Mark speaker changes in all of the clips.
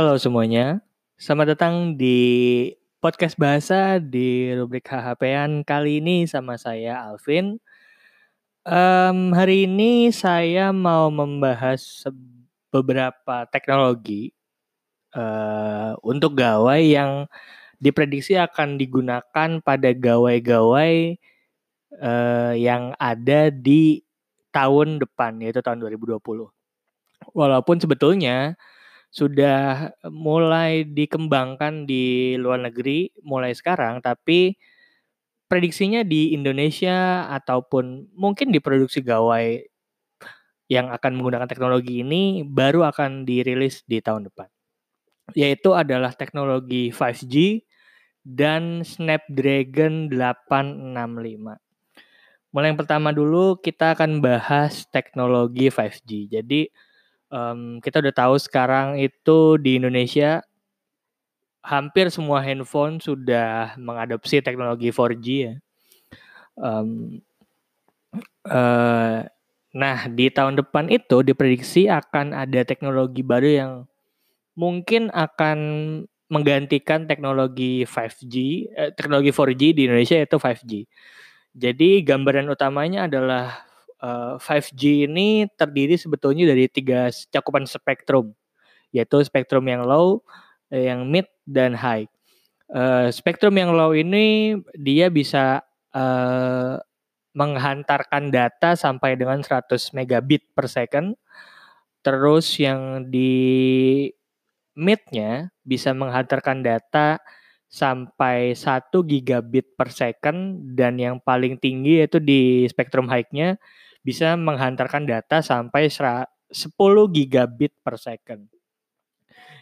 Speaker 1: Halo semuanya, selamat datang di podcast bahasa di rubrik HHP-an kali ini sama saya Alvin. Um, hari ini saya mau membahas beberapa teknologi uh, untuk gawai yang diprediksi akan digunakan pada gawai-gawai uh, yang ada di tahun depan yaitu tahun 2020. Walaupun sebetulnya sudah mulai dikembangkan di luar negeri mulai sekarang, tapi prediksinya di Indonesia ataupun mungkin diproduksi gawai yang akan menggunakan teknologi ini baru akan dirilis di tahun depan. Yaitu adalah teknologi 5G dan Snapdragon 865. Mulai yang pertama dulu kita akan bahas teknologi 5G. Jadi um, kita udah tahu sekarang itu di Indonesia hampir semua handphone sudah mengadopsi teknologi 4G ya. Um, uh, nah di tahun depan itu diprediksi akan ada teknologi baru yang mungkin akan menggantikan teknologi 5G, eh, teknologi 4G di Indonesia yaitu 5G. Jadi gambaran utamanya adalah 5G eh, ini terdiri sebetulnya dari tiga cakupan spektrum, yaitu spektrum yang low, eh, yang mid, dan high. Uh, spektrum yang low ini dia bisa uh, menghantarkan data sampai dengan 100 megabit per second. Terus yang di midnya bisa menghantarkan data sampai 1 gigabit per second dan yang paling tinggi yaitu di spektrum high-nya bisa menghantarkan data sampai 10 gigabit per second.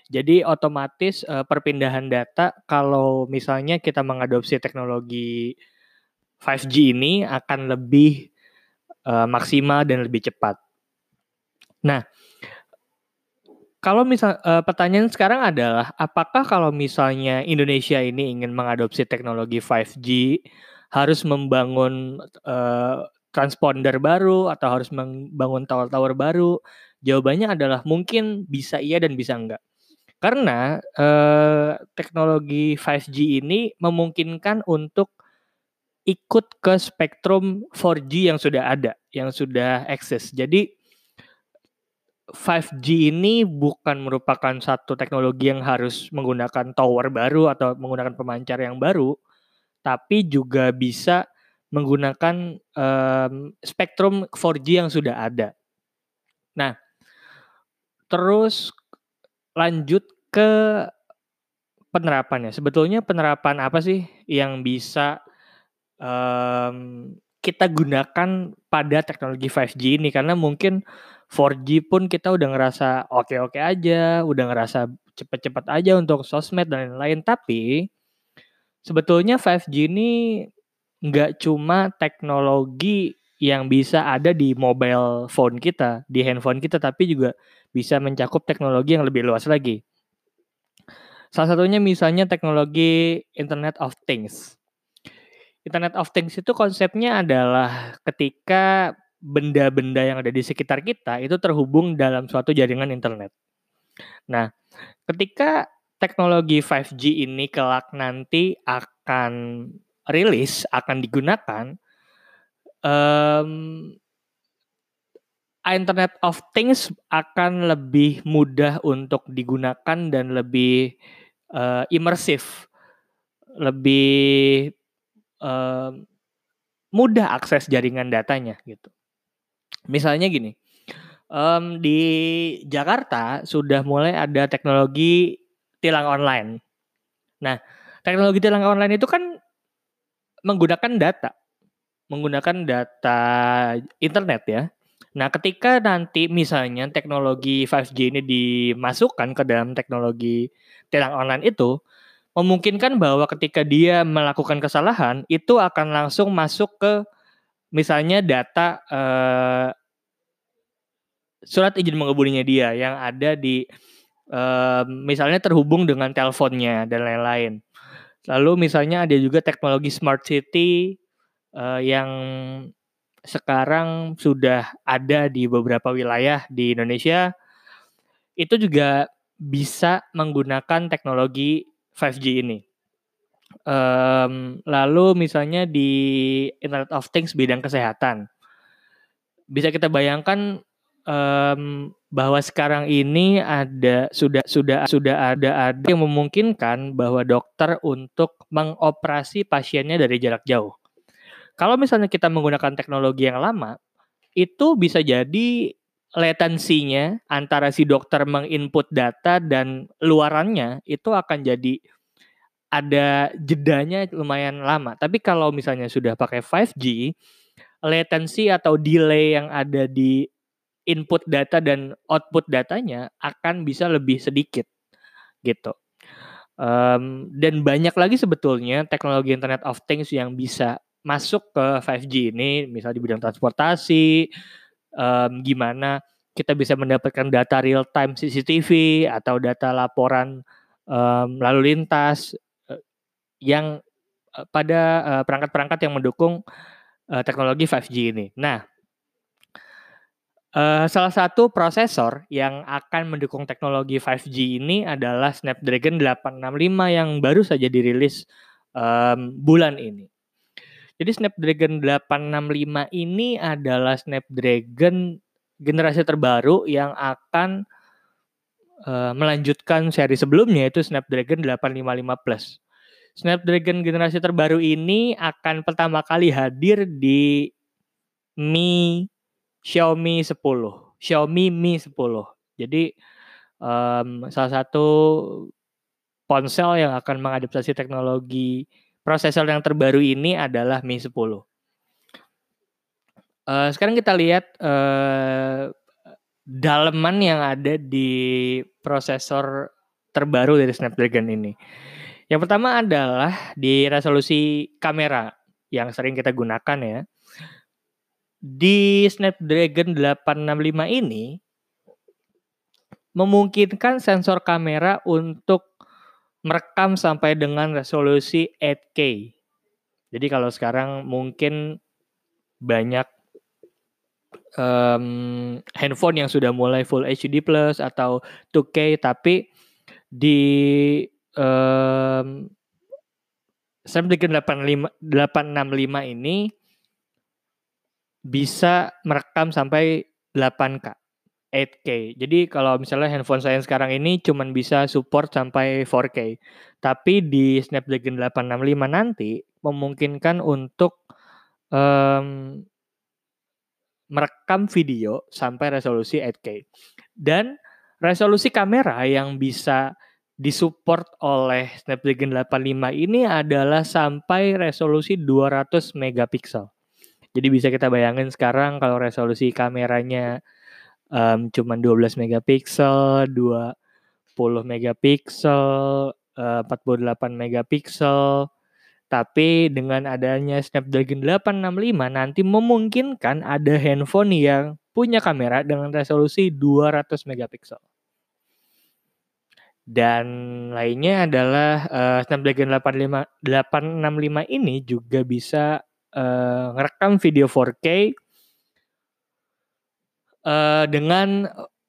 Speaker 1: Jadi otomatis uh, perpindahan data kalau misalnya kita mengadopsi teknologi 5G ini akan lebih uh, maksimal dan lebih cepat. Nah, kalau misal uh, pertanyaan sekarang adalah apakah kalau misalnya Indonesia ini ingin mengadopsi teknologi 5G harus membangun uh, transponder baru atau harus membangun tower-tower baru? Jawabannya adalah mungkin bisa iya dan bisa enggak. Karena eh, teknologi 5G ini memungkinkan untuk ikut ke spektrum 4G yang sudah ada, yang sudah eksis. Jadi 5G ini bukan merupakan satu teknologi yang harus menggunakan tower baru atau menggunakan pemancar yang baru, tapi juga bisa menggunakan um, spektrum 4G yang sudah ada. Nah, terus lanjut ke penerapannya. Sebetulnya penerapan apa sih yang bisa um, kita gunakan pada teknologi 5G ini? Karena mungkin 4G pun kita udah ngerasa oke-oke aja, udah ngerasa cepet-cepet aja untuk sosmed dan lain-lain. Tapi sebetulnya 5G ini nggak cuma teknologi yang bisa ada di mobile phone kita, di handphone kita, tapi juga bisa mencakup teknologi yang lebih luas lagi. Salah satunya misalnya teknologi Internet of Things. Internet of Things itu konsepnya adalah ketika benda-benda yang ada di sekitar kita itu terhubung dalam suatu jaringan internet. Nah, ketika teknologi 5G ini kelak nanti akan rilis akan digunakan um, Internet of Things akan lebih mudah untuk digunakan dan lebih uh, imersif, lebih uh, mudah akses jaringan datanya gitu. Misalnya gini, um, di Jakarta sudah mulai ada teknologi tilang online. Nah, teknologi tilang online itu kan menggunakan data, menggunakan data internet ya. Nah, ketika nanti misalnya teknologi 5G ini dimasukkan ke dalam teknologi tilang online itu, memungkinkan bahwa ketika dia melakukan kesalahan, itu akan langsung masuk ke misalnya data eh, surat izin mengemudinya dia yang ada di eh, misalnya terhubung dengan teleponnya dan lain-lain. Lalu misalnya ada juga teknologi smart city uh, yang sekarang sudah ada di beberapa wilayah di Indonesia. Itu juga bisa menggunakan teknologi 5G ini. Um, lalu misalnya di Internet of Things bidang kesehatan, bisa kita bayangkan um, bahwa sekarang ini ada sudah sudah sudah ada ada yang memungkinkan bahwa dokter untuk mengoperasi pasiennya dari jarak jauh. Kalau misalnya kita menggunakan teknologi yang lama, itu bisa jadi latensinya antara si dokter menginput data dan luarannya itu akan jadi ada jedanya lumayan lama. Tapi kalau misalnya sudah pakai 5G, latensi atau delay yang ada di input data dan output datanya akan bisa lebih sedikit gitu. Um, dan banyak lagi sebetulnya teknologi Internet of Things yang bisa masuk ke 5G ini, misalnya di bidang transportasi, um, gimana kita bisa mendapatkan data real time CCTV atau data laporan um, lalu lintas uh, yang uh, pada uh, perangkat-perangkat yang mendukung uh, teknologi 5G ini. Nah, uh, salah satu prosesor yang akan mendukung teknologi 5G ini adalah Snapdragon 865 yang baru saja dirilis um, bulan ini. Jadi Snapdragon 865 ini adalah Snapdragon generasi terbaru yang akan uh, melanjutkan seri sebelumnya itu Snapdragon 855 Plus. Snapdragon generasi terbaru ini akan pertama kali hadir di Mi Xiaomi 10, Xiaomi Mi 10. Jadi um, salah satu ponsel yang akan mengadaptasi teknologi prosesor yang terbaru ini adalah Mi 10. Uh, eh, sekarang kita lihat uh, daleman yang ada di prosesor terbaru dari Snapdragon ini. Yang pertama adalah di resolusi kamera yang sering kita gunakan ya. Di Snapdragon 865 ini memungkinkan sensor kamera untuk merekam sampai dengan resolusi 8K. Jadi kalau sekarang mungkin banyak um, handphone yang sudah mulai Full HD plus atau 2K, tapi di um, Snapdragon 865 ini bisa merekam sampai 8K. 8K. Jadi kalau misalnya handphone saya sekarang ini cuma bisa support sampai 4K. Tapi di Snapdragon 865 nanti memungkinkan untuk um, merekam video sampai resolusi 8K. Dan resolusi kamera yang bisa disupport oleh Snapdragon 85 ini adalah sampai resolusi 200 megapiksel. Jadi bisa kita bayangin sekarang kalau resolusi kameranya um, cuman 12 megapiksel, 20 megapiksel, uh, 48 megapiksel. Tapi dengan adanya Snapdragon 865 nanti memungkinkan ada handphone yang punya kamera dengan resolusi 200 megapiksel. Dan lainnya adalah uh, Snapdragon 85, 865 ini juga bisa uh, ngerekam video 4K uh, dengan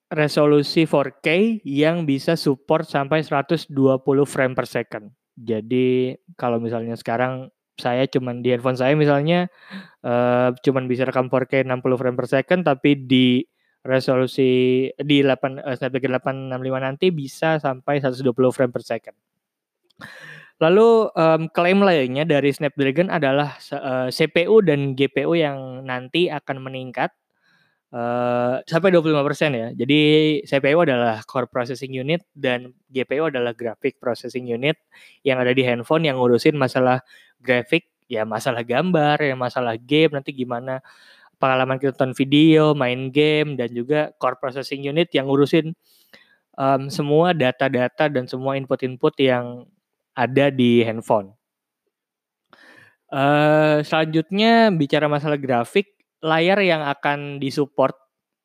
Speaker 1: resolusi 4K yang bisa support sampai 120 frame per second. Jadi kalau misalnya sekarang saya cuman di handphone saya misalnya uh, cuman bisa rekam 4K 60 frame per second tapi di resolusi di 8 uh, Snapdragon 865 nanti bisa sampai 120 frame per second. Lalu um, klaim lainnya dari Snapdragon adalah uh, CPU dan GPU yang nanti akan meningkat Uh, sampai 25% ya. Jadi CPU adalah core processing unit dan GPU adalah graphic processing unit yang ada di handphone yang ngurusin masalah grafik, ya masalah gambar, ya masalah game nanti gimana pengalaman kita nonton video, main game dan juga core processing unit yang ngurusin um, semua data-data dan semua input-input yang ada di handphone. Uh, selanjutnya bicara masalah grafik layar yang akan disupport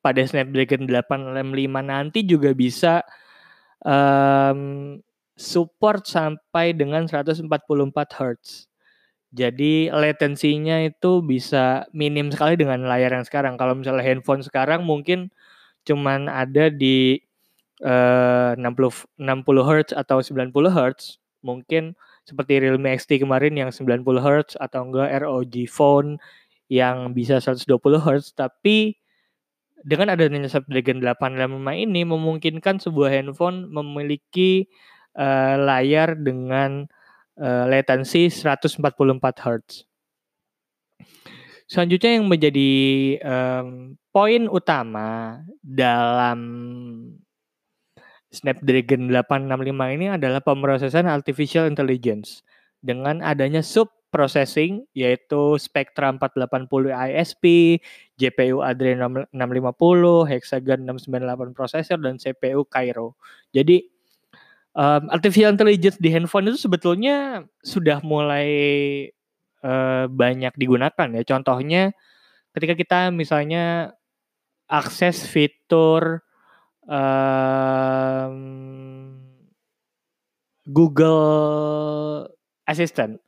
Speaker 1: pada Snapdragon 865 nanti juga bisa um, support sampai dengan 144 Hz. Jadi latensinya itu bisa minim sekali dengan layar yang sekarang. Kalau misalnya handphone sekarang mungkin cuman ada di uh, 60 60 Hz atau 90 Hz, mungkin seperti Realme XT kemarin yang 90 Hz atau enggak ROG Phone yang bisa 120 Hz, tapi dengan adanya Snapdragon 865 ini memungkinkan sebuah handphone memiliki uh, layar dengan uh, latency 144 Hz. Selanjutnya yang menjadi um, poin utama dalam Snapdragon 865 ini adalah pemrosesan artificial intelligence dengan adanya sub processing yaitu Spectra 480 ISP, GPU Adreno 650, Hexagon 698 prosesor dan CPU Cairo. Jadi um, artificial intelligence di handphone itu sebetulnya sudah mulai uh, banyak digunakan ya. Contohnya ketika kita misalnya akses fitur um, Google Assistant.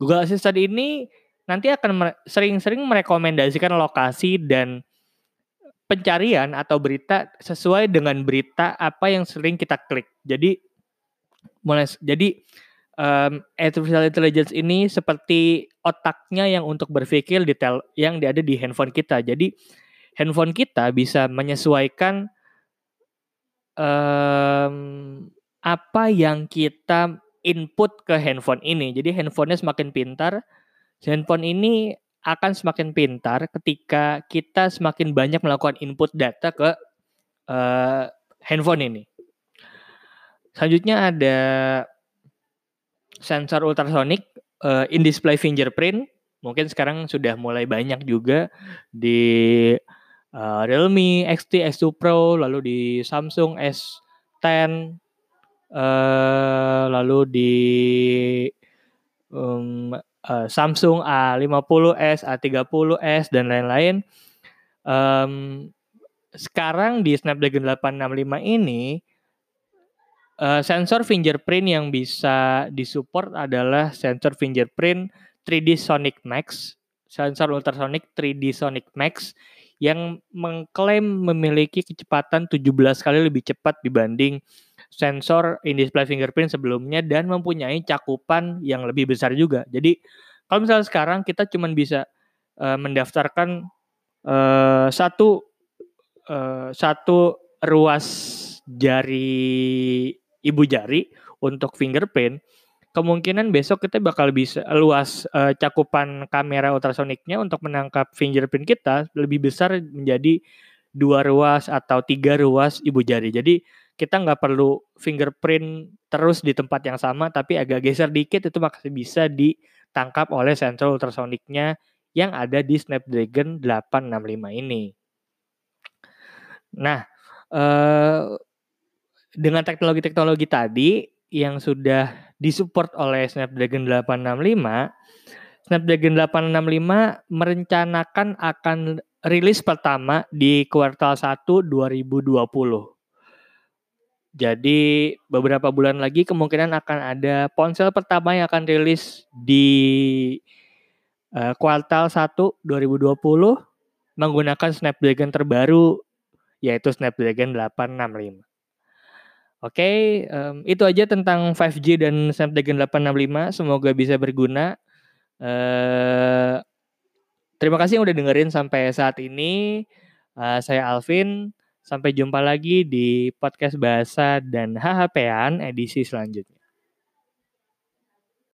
Speaker 1: Google Assistant ini nanti akan sering-sering merekomendasikan lokasi dan pencarian atau berita sesuai dengan berita apa yang sering kita klik. Jadi mulai jadi um, artificial intelligence ini seperti otaknya yang untuk berpikir detail yang ada di handphone kita. Jadi handphone kita bisa menyesuaikan um, apa yang kita input ke handphone ini. Jadi handphonenya semakin pintar, handphone ini akan semakin pintar ketika kita semakin banyak melakukan input data ke uh, handphone ini. Selanjutnya ada sensor ultrasonic uh, in display fingerprint. Mungkin sekarang sudah mulai banyak juga di uh, Realme XT, X2 Pro, lalu di Samsung S10, uh, eh, lalu di um, uh, Samsung A50s, A30s dan lain-lain. Um, sekarang di Snapdragon 865 ini uh, sensor fingerprint yang bisa disupport adalah sensor fingerprint 3D Sonic Max, sensor ultrasonic 3D Sonic Max yang mengklaim memiliki kecepatan 17 kali lebih cepat dibanding sensor in-display fingerprint sebelumnya dan mempunyai cakupan yang lebih besar juga. Jadi kalau misalnya sekarang kita cuma bisa uh, mendaftarkan uh, satu uh, satu ruas jari ibu jari untuk fingerprint, kemungkinan besok kita bakal bisa luas uh, cakupan kamera ultrasoniknya untuk menangkap fingerprint kita lebih besar menjadi dua ruas atau tiga ruas ibu jari. Jadi kita nggak perlu fingerprint terus di tempat yang sama, tapi agak geser dikit itu masih bisa ditangkap oleh sensor ultrasoniknya yang ada di Snapdragon 865 ini. Nah, eh, dengan teknologi-teknologi tadi yang sudah disupport oleh Snapdragon 865, Snapdragon 865 merencanakan akan rilis pertama di kuartal 1 2020. Jadi beberapa bulan lagi kemungkinan akan ada ponsel pertama yang akan rilis di uh, kuartal 1 2020 menggunakan Snapdragon terbaru yaitu Snapdragon 865. Oke, okay, um, itu aja tentang 5G dan Snapdragon 865. Semoga bisa berguna. Uh, terima kasih yang udah dengerin sampai saat ini. Uh, saya Alvin. Sampai jumpa lagi di podcast bahasa dan HHPan edisi selanjutnya.